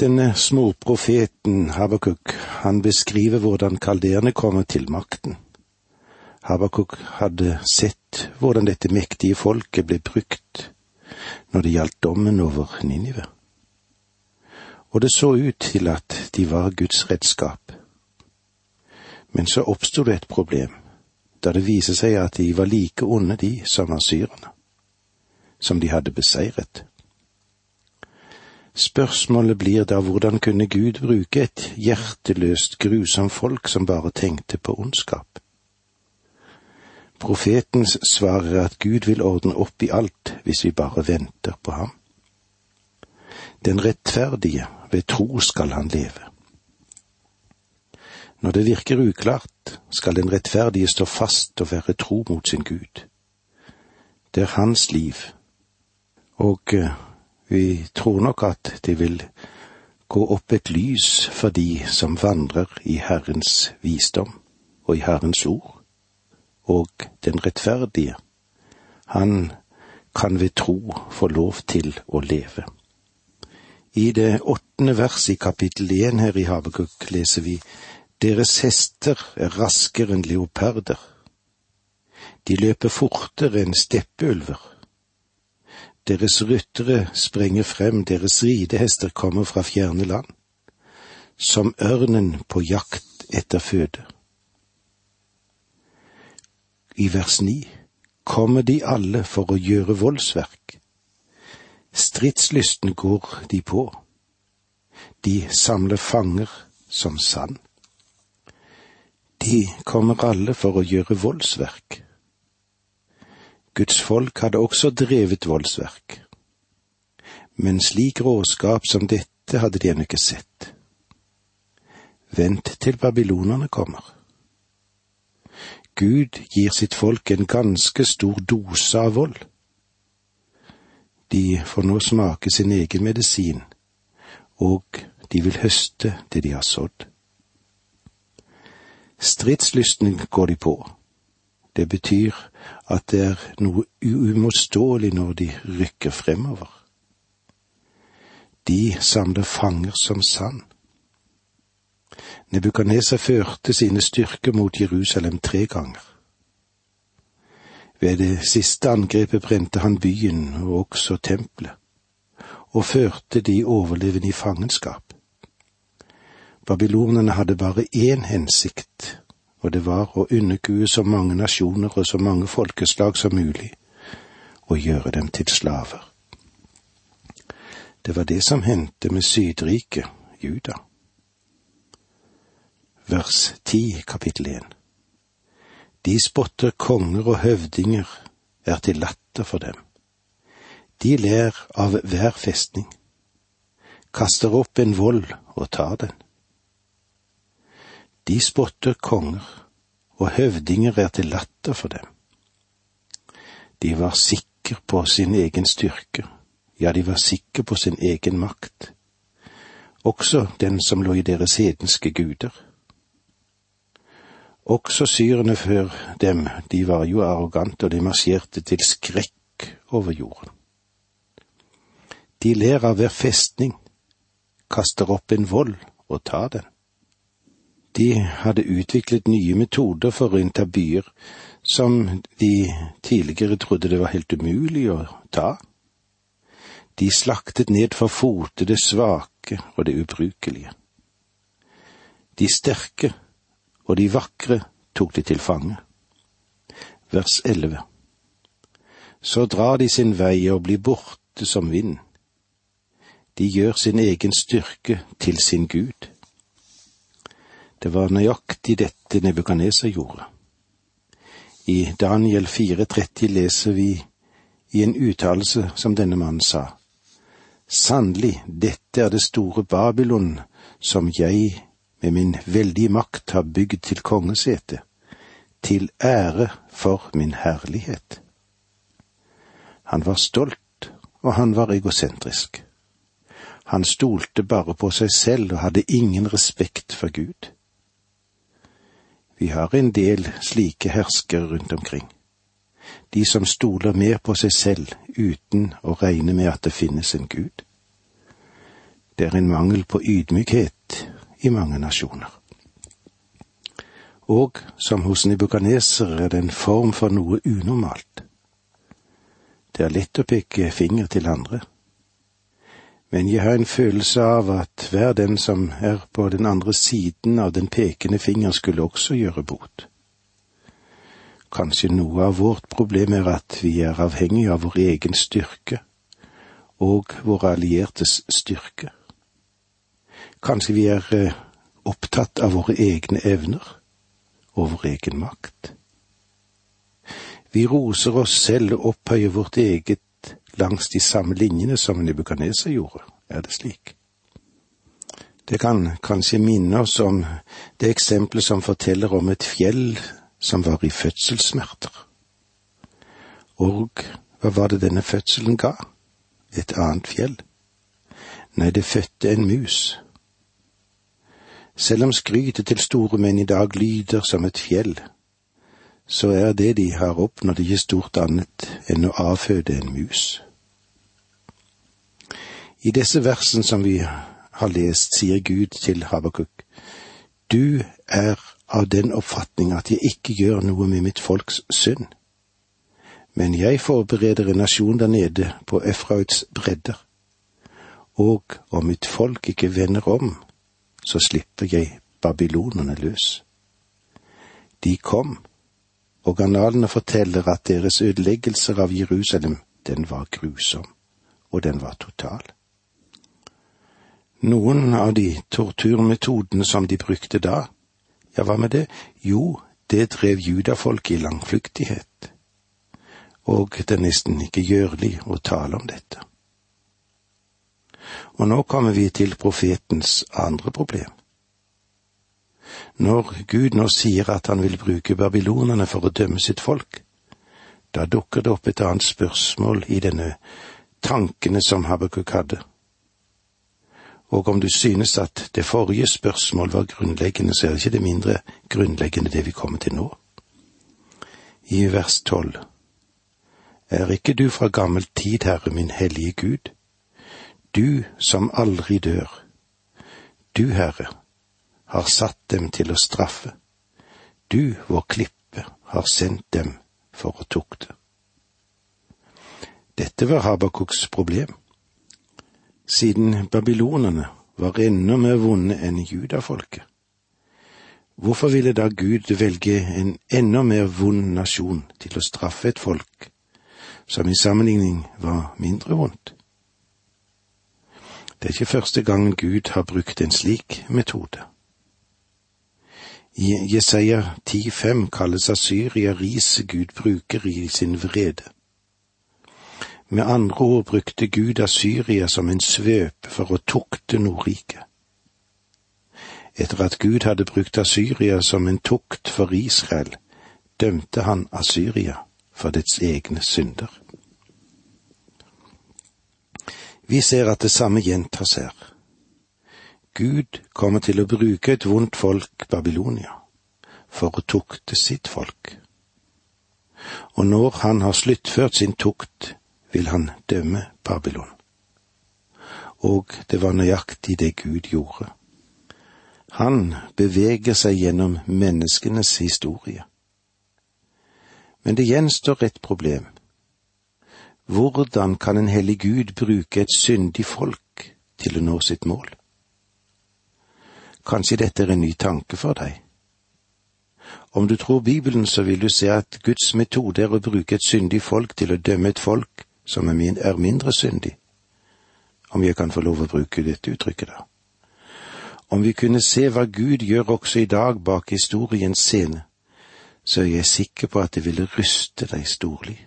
Denne småprofeten Habakuk, han beskriver hvordan kalderene kommer til makten. Habakuk hadde sett hvordan dette mektige folket ble brukt når det gjaldt dommen over Ninive. Og det så ut til at de var Guds redskap. Men så oppsto det et problem, da det viser seg at de var like onde, de som asyrerne, som de hadde beseiret. Spørsmålet blir da hvordan kunne Gud bruke et hjerteløst, grusomt folk som bare tenkte på ondskap? Profetens svar er at Gud vil ordne opp i alt hvis vi bare venter på ham. Den rettferdige, ved tro skal han leve. Når det virker uklart, skal den rettferdige stå fast og være tro mot sin Gud. Det er hans liv, og eh, vi tror nok at det vil gå opp et lys for de som vandrer i Herrens visdom og i Herrens ord, og den rettferdige, han kan ved tro få lov til å leve. I det åttende vers i kapittel én her i Habakuk leser vi Deres hester er raskere enn leoparder. De løper fortere enn steppeulver. Deres ryttere sprenger frem, deres ridehester kommer fra fjerne land, som ørnen på jakt etter føde. I vers ni kommer de alle for å gjøre voldsverk. Stridslysten går de på. De samler fanger som sand. De kommer alle for å gjøre voldsverk. Guds folk hadde også drevet voldsverk. Men slik råskap som dette hadde de ennå ikke sett. Vent til babylonerne kommer. Gud gir sitt folk en ganske stor dose av vold. De får nå smake sin egen medisin, og de vil høste det de har sådd. Stridslysten går de på det betyr at det er noe uimotståelig når de rykker fremover. De samler fanger som sand. Nebukadneser førte sine styrker mot Jerusalem tre ganger. Ved det siste angrepet brente han byen og også tempelet, og førte de overlevende i fangenskap. Babylonerne hadde bare én hensikt, og det var å underkue så mange nasjoner og så mange folkeslag som mulig, og gjøre dem til slaver. Det var det som hendte med Sydriket, Juda. Vers 10, kapittel 1. De spotter konger og høvdinger, er til latter for dem. De ler av hver festning, kaster opp en vold og tar den. De spotter konger, og høvdinger er til latter for dem. De var sikre på sin egen styrke, ja, de var sikre på sin egen makt, også den som lå i deres hedenske guder. Også syrene før dem, de var jo arrogante, og de marsjerte til skrekk over jorden. De ler av hver festning, kaster opp en vold og tar den. De hadde utviklet nye metoder for å innta byer som de tidligere trodde det var helt umulig å ta. De slaktet ned for fote det svake og det ubrukelige. De sterke og de vakre tok de til fange. Vers 11. Så drar de sin vei og blir borte som vind. De gjør sin egen styrke til sin Gud. Det var nøyaktig dette Nebukadneser gjorde. I Daniel 4,30 leser vi i en uttalelse som denne mannen sa. Sannelig, dette er det store Babylon som jeg med min veldige makt har bygd til kongesete, til ære for min herlighet. Han var stolt, og han var egosentrisk. Han stolte bare på seg selv og hadde ingen respekt for Gud. Vi har en del slike herskere rundt omkring. De som stoler mer på seg selv uten å regne med at det finnes en Gud. Det er en mangel på ydmykhet i mange nasjoner. Og som hos nebukaneser er det en form for noe unormalt. Det er lett å peke finger til andre. Men jeg har en følelse av at hver den som er på den andre siden av den pekende finger, skulle også gjøre bot. Kanskje noe av vårt problem er at vi er avhengig av vår egen styrke og våre alliertes styrke. Kanskje vi er eh, opptatt av våre egne evner og vår egen makt. Vi roser oss selv og opphøyer vårt eget langs de samme linjene som Nebukadneser gjorde, er det slik. Det kan kanskje minne oss om det eksempelet som forteller om et fjell som var i fødselssmerter. Og hva var det denne fødselen ga? Et annet fjell? Nei, det fødte en mus. Selv om skrytet til store menn i dag lyder som et fjell, så er det de har oppnådd ikke stort annet enn å avføde en mus. I disse versene som vi har lest, sier Gud til Habakuk, du er av den oppfatning at jeg ikke gjør noe med mitt folks synd. Men jeg forbereder en nasjon der nede på Efrauts bredder, og om mitt folk ikke vender om, så slipper jeg babylonerne løs. De kom, og analene forteller at deres ødeleggelser av Jerusalem, den var grusom, og den var total. Noen av de torturmetodene som de brukte da, ja, hva med det? Jo, det drev judafolket i langflyktighet, og det er nesten ikke gjørlig å tale om dette. Og nå kommer vi til profetens andre problem. Når Gud nå sier at han vil bruke babylonerne for å dømme sitt folk, da dukker det opp et annet spørsmål i denne tankene som Habakuk hadde. Og om du synes at det forrige spørsmål var grunnleggende, så er det ikke det mindre grunnleggende det vi kommer til nå. I vers tolv. Er ikke du fra gammel tid, Herre min hellige Gud? Du som aldri dør. Du, Herre, har satt dem til å straffe. Du, vår klippe, har sendt dem for å tukte. Dette var Habakuks problem. Siden babylonerne var enda mer vonde enn judafolket. Hvorfor ville da Gud velge en enda mer vond nasjon til å straffe et folk som i sammenligning var mindre vondt? Det er ikke første gang Gud har brukt en slik metode. Jesaja 10,5 kalles Asyria riset Gud bruker i sin vrede. Med andre ord brukte Gud Asyria som en svøpe for å tukte Nordriket. Etter at Gud hadde brukt Asyria som en tukt for Israel, dømte han Asyria for dets egne synder. Vi ser at det samme gjentas her. Gud kommer til å bruke et vondt folk, Babylonia, for å tukte sitt folk. Og når han har sluttført sin tukt, vil han dømme Babylon. Og det var nøyaktig det Gud gjorde. Han beveger seg gjennom menneskenes historie. Men det gjenstår et problem. Hvordan kan en hellig Gud bruke et syndig folk til å nå sitt mål? Kanskje dette er en ny tanke for deg? Om du tror Bibelen, så vil du se at Guds metode er å bruke et syndig folk til å dømme et folk som er mindre syndig. Om jeg kan få lov å bruke dette uttrykket, da. Om vi kunne se hva Gud gjør også i dag bak historiens scene, så er jeg sikker på at det ville ryste deg storlig.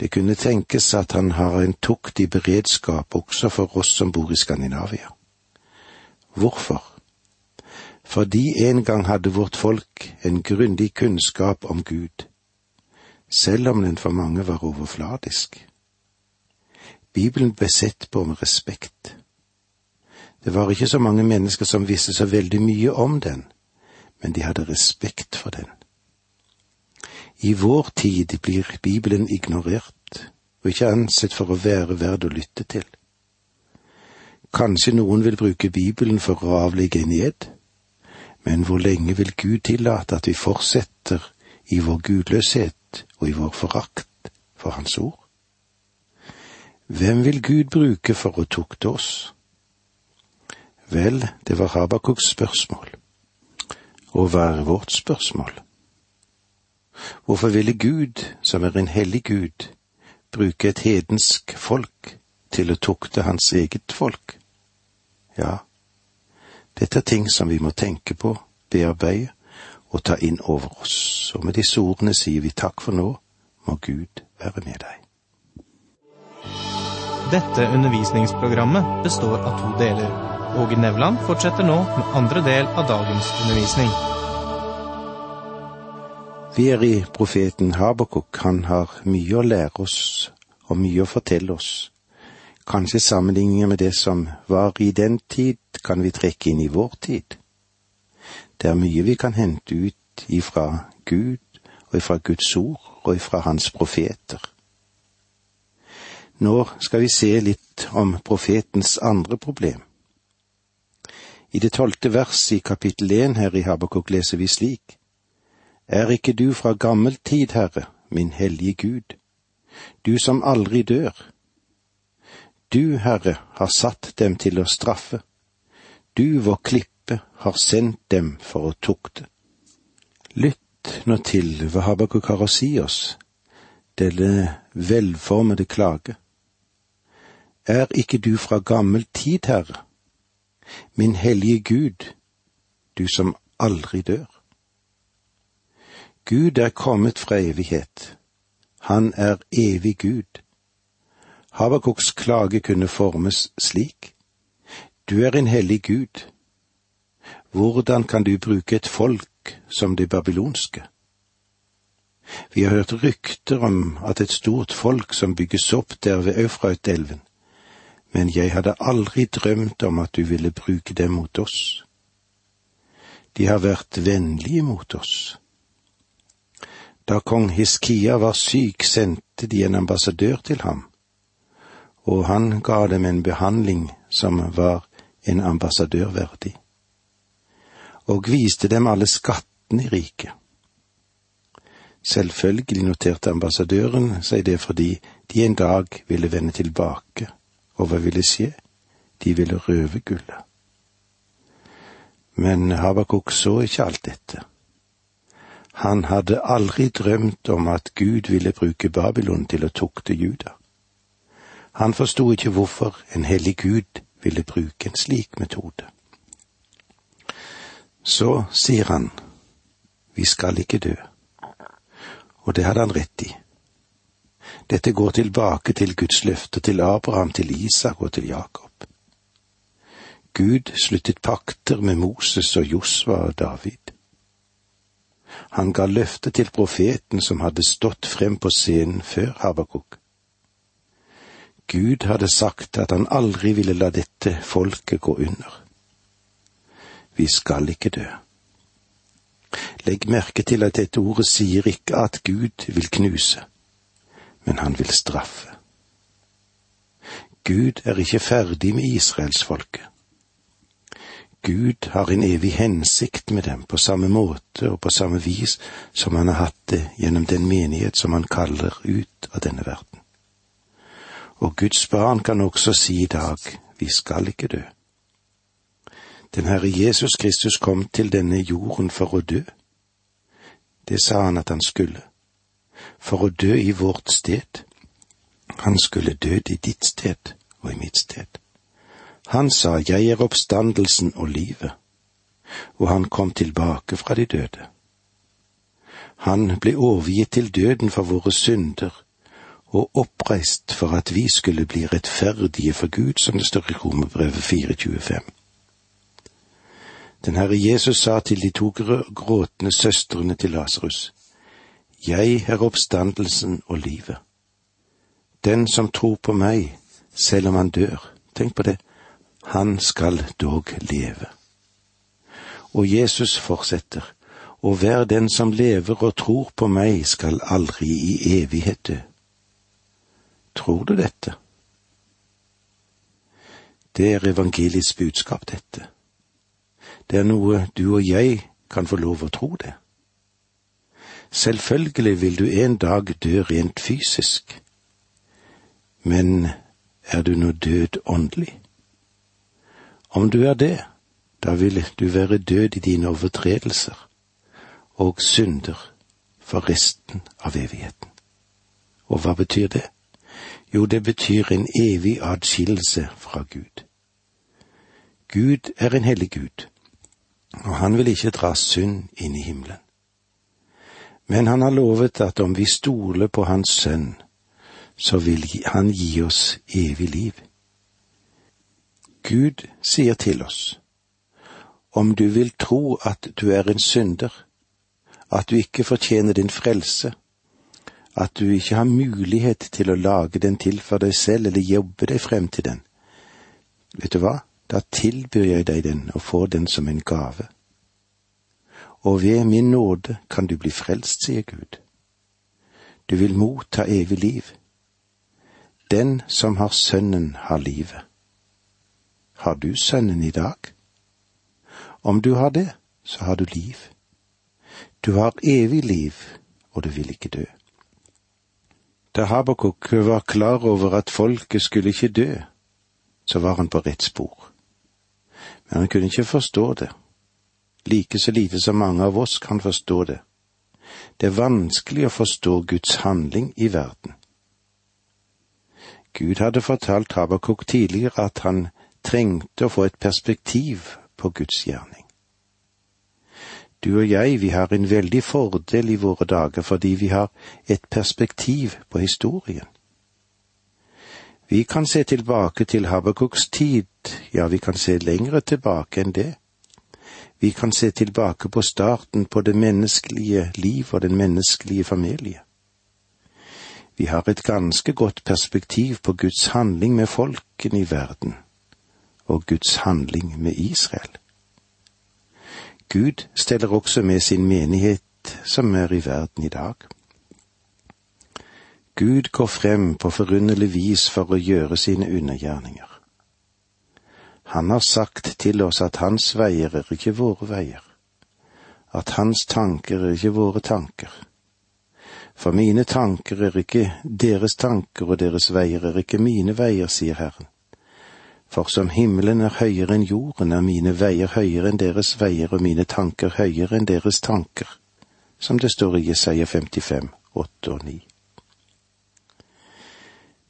Det kunne tenkes at han har en tukt i beredskap også for oss som bor i Skandinavia. Hvorfor? Fordi en gang hadde vårt folk en grundig kunnskap om Gud, selv om den for mange var overfladisk. Bibelen ble sett på med respekt. Det var ikke så mange mennesker som visste så veldig mye om den, men de hadde respekt for den. I vår tid blir Bibelen ignorert og ikke ansett for å være verd å lytte til. Kanskje noen vil bruke Bibelen for å avlegge en gjed, men hvor lenge vil Gud tillate at vi fortsetter i vår gudløshet og i vår forakt for Hans ord? Hvem vil Gud bruke for å tukte oss? Vel, det var Habakuks spørsmål. Og hva er vårt spørsmål? Hvorfor ville Gud, som er en hellig Gud, bruke et hedensk folk til å tukte hans eget folk? Ja, dette er ting som vi må tenke på, bearbeide og ta inn over oss, og med disse ordene sier vi takk for nå, må Gud være med deg. Dette undervisningsprogrammet består av to deler. Åge Nevland fortsetter nå med andre del av dagens undervisning. Vi er i profeten Habakuk. Han har mye å lære oss og mye å fortelle oss. Kanskje sammenligninger med det som var i den tid, kan vi trekke inn i vår tid. Det er mye vi kan hente ut ifra Gud og ifra Guds ord og ifra hans profeter. Nå skal vi se litt om profetens andre problem. I det tolvte vers i kapittel én her i Habakuk leser vi slik. Er ikke du fra gammel tid, Herre, min hellige Gud, du som aldri dør? Du, Herre, har satt dem til å straffe, du, vår klippe, har sendt dem for å tukte. Lytt nå til hva Habakuk har å si oss, denne velformede klage. Er ikke du fra gammel tid, Herre, min hellige Gud, du som aldri dør? Gud er kommet fra evighet. Han er evig Gud. Habakuks klage kunne formes slik. Du er en hellig Gud. Hvordan kan du bruke et folk som det babylonske? Vi har hørt rykter om at et stort folk som bygges opp der ved Eufrat-elven, men jeg hadde aldri drømt om at du ville bruke dem mot oss. De har vært vennlige mot oss. Da kong Hiskia var syk, sendte de en ambassadør til ham, og han ga dem en behandling som var en ambassadør verdig, og viste dem alle skattene i riket. Selvfølgelig noterte ambassadøren seg det fordi de en dag ville vende tilbake, og hva ville skje? De ville røve gullet. Men Habakuk så ikke alt dette. Han hadde aldri drømt om at Gud ville bruke Babylon til å tukte Juda. Han forsto ikke hvorfor en hellig Gud ville bruke en slik metode. Så sier han, vi skal ikke dø. Og det hadde han rett i. Dette går tilbake til Guds løfter til Abraham, til Isak og til Jakob. Gud sluttet pakter med Moses og Josva og David. Han ga løfte til profeten som hadde stått frem på scenen før Habakuk. Gud hadde sagt at han aldri ville la dette folket gå under. Vi skal ikke dø. Legg merke til at dette ordet sier ikke at Gud vil knuse, men han vil straffe. Gud er ikke ferdig med israelsfolket. Gud har en evig hensikt med dem på samme måte og på samme vis som han har hatt det gjennom den menighet som han kaller ut av denne verden. Og Guds barn kan også si i dag, vi skal ikke dø. Den Herre Jesus Kristus kom til denne jorden for å dø. Det sa han at han skulle. For å dø i vårt sted. Han skulle dø i ditt sted og i mitt sted. Han sa, Jeg er oppstandelsen og livet, og han kom tilbake fra de døde. Han ble overgitt til døden for våre synder og oppreist for at vi skulle bli rettferdige for Gud, som det står i Romerbrevet 425. Den Herre Jesus sa til de to gråtende søstrene til Lasarus, Jeg er oppstandelsen og livet. Den som tror på meg, selv om han dør, tenk på det, han skal dog leve. Og Jesus fortsetter, og hver den som lever og tror på meg, skal aldri i evighet dø. Tror du dette? Det er evangeliets budskap, dette. Det er noe du og jeg kan få lov å tro det. Selvfølgelig vil du en dag dø rent fysisk, men er du nå død åndelig? Om du er det, da vil du være død i dine overtredelser og synder for resten av evigheten. Og hva betyr det? Jo, det betyr en evig adskillelse fra Gud. Gud er en hellig Gud, og han vil ikke dra synd inn i himmelen. Men han har lovet at om vi stoler på Hans Sønn, så vil han gi oss evig liv. Gud sier til oss, om du vil tro at du er en synder, at du ikke fortjener din frelse, at du ikke har mulighet til å lage den til for deg selv eller jobbe deg frem til den, vet du hva, da tilbyr jeg deg den og får den som en gave. Og ved min nåde kan du bli frelst, sier Gud. Du vil motta evig liv. Den som har Sønnen, har livet. Har du Sønnen i dag? Om du har det, så har du liv. Du har evig liv, og du vil ikke dø. Da Habakuk var klar over at folket skulle ikke dø, så var han på rett spor. Men han kunne ikke forstå det, like så lite som mange av oss kan forstå det. Det er vanskelig å forstå Guds handling i verden. Gud hadde fortalt Habakuk tidligere at han trengte å få et perspektiv på Guds gjerning. Du og jeg, vi har en veldig fordel i våre dager fordi vi har et perspektiv på historien. Vi kan se tilbake til Habakuks tid, ja, vi kan se lengre tilbake enn det. Vi kan se tilbake på starten på det menneskelige liv og den menneskelige familie. Vi har et ganske godt perspektiv på Guds handling med folkene i verden, og Guds handling med Israel. Gud steller også med sin menighet som er i verden i dag. Gud går frem på forunderlig vis for å gjøre sine undergjerninger. Han har sagt til oss at hans veier er ikke våre veier, at hans tanker er ikke våre tanker. For mine tanker er ikke deres tanker, og deres veier er ikke mine veier, sier Herren. For som himmelen er høyere enn jorden, er mine veier høyere enn deres veier og mine tanker høyere enn deres tanker, som det står i Jesaja 55, 8 og 9.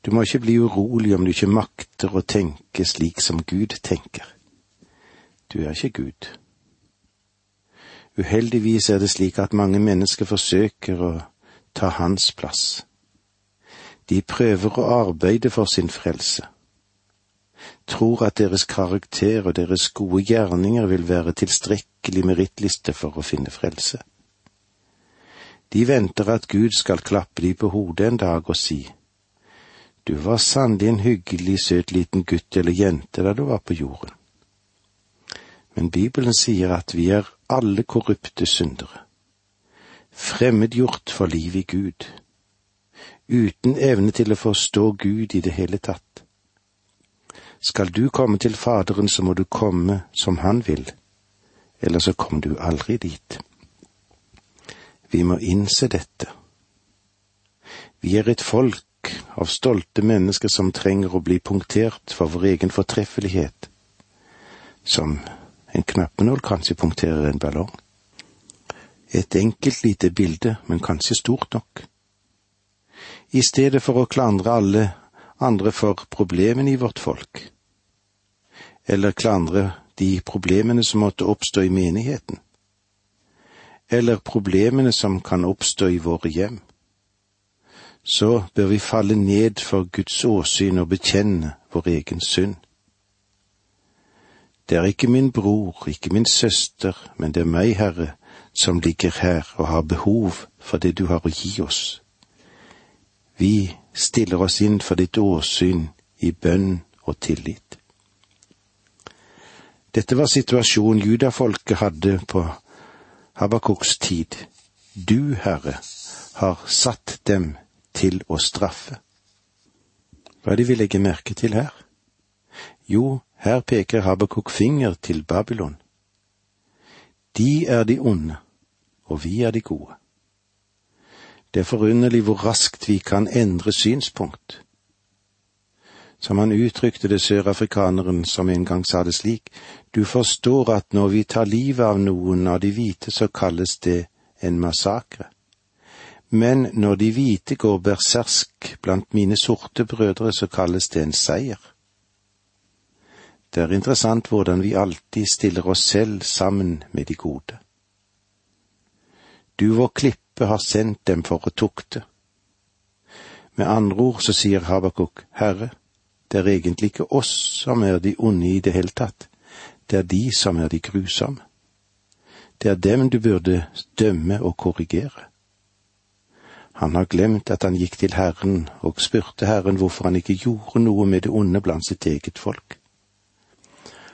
Du må ikke bli urolig om du ikke makter å tenke slik som Gud tenker. Du er ikke Gud. Uheldigvis er det slik at mange mennesker forsøker å ta hans plass. De prøver å arbeide for sin frelse tror at deres karakter og deres gode gjerninger vil være tilstrekkelig merittliste for å finne frelse. De venter at Gud skal klappe dem på hodet en dag og si, Du var sannelig en hyggelig, søt liten gutt eller jente da du var på jorden. Men Bibelen sier at vi er alle korrupte syndere, fremmedgjort for liv i Gud, uten evne til å forstå Gud i det hele tatt skal du komme til Faderen, så må du komme som Han vil, ellers så kommer du aldri dit. Vi må innse dette. Vi er et folk av stolte mennesker som trenger å bli punktert for vår egen fortreffelighet, som en knappenål kanskje punkterer en ballong. Et enkelt lite bilde, men kanskje stort nok. I stedet for å klandre alle andre for problemene i vårt folk, eller klandre de problemene som måtte oppstå i menigheten, eller problemene som kan oppstå i våre hjem, så bør vi falle ned for Guds åsyn og bekjenne vår egen synd. Det er ikke min bror, ikke min søster, men det er meg, Herre, som ligger her og har behov for det du har å gi oss. Vi stiller oss inn for ditt åsyn i bønn og tillit. Dette var situasjonen judafolket hadde på Habakuks tid. Du, Herre, har satt dem til å straffe. Hva er det vi legger merke til her? Jo, Her peker Habakuk finger til Babylon. De er de onde, og vi er de gode. Det er forunderlig hvor raskt vi kan endre synspunkt. Som han uttrykte det sørafrikaneren som en gang sa det slik, du forstår at når vi tar livet av noen av de hvite, så kalles det en massakre. Men når de hvite går bersersk blant mine sorte brødre, så kalles det en seier. Det er interessant hvordan vi alltid stiller oss selv sammen med de gode. Du, vår klippe, har sendt dem for å tukte. Med andre ord så sier Habakuk, Herre, det er egentlig ikke oss som er de onde i det hele tatt, det er de som er de grusomme. Det er dem du burde dømme og korrigere. Han har glemt at han gikk til Herren og spurte Herren hvorfor han ikke gjorde noe med det onde blant sitt eget folk.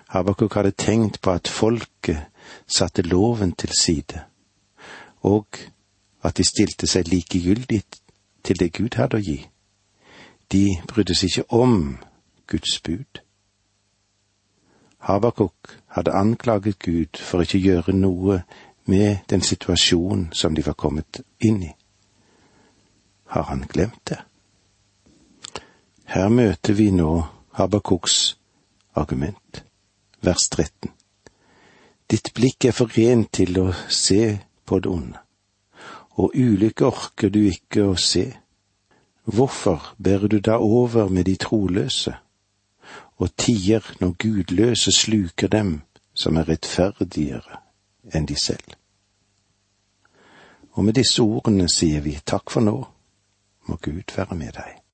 Habakuk hadde tenkt på at folket satte loven til side, og at de stilte seg likegyldig til det Gud hadde å gi. De brydde seg ikke om Guds bud. Habakuk hadde anklaget Gud for ikke å gjøre noe med den situasjonen som de var kommet inn i. Har han glemt det? Her møter vi nå Habakuks argument, vers 13. Ditt blikk er for rent til å se på det onde, og ulykke orker du ikke å se. Hvorfor bærer du da over med de troløse, og tier når gudløse sluker dem som er rettferdigere enn de selv? Og med disse ordene sier vi takk for nå må Gud være med deg.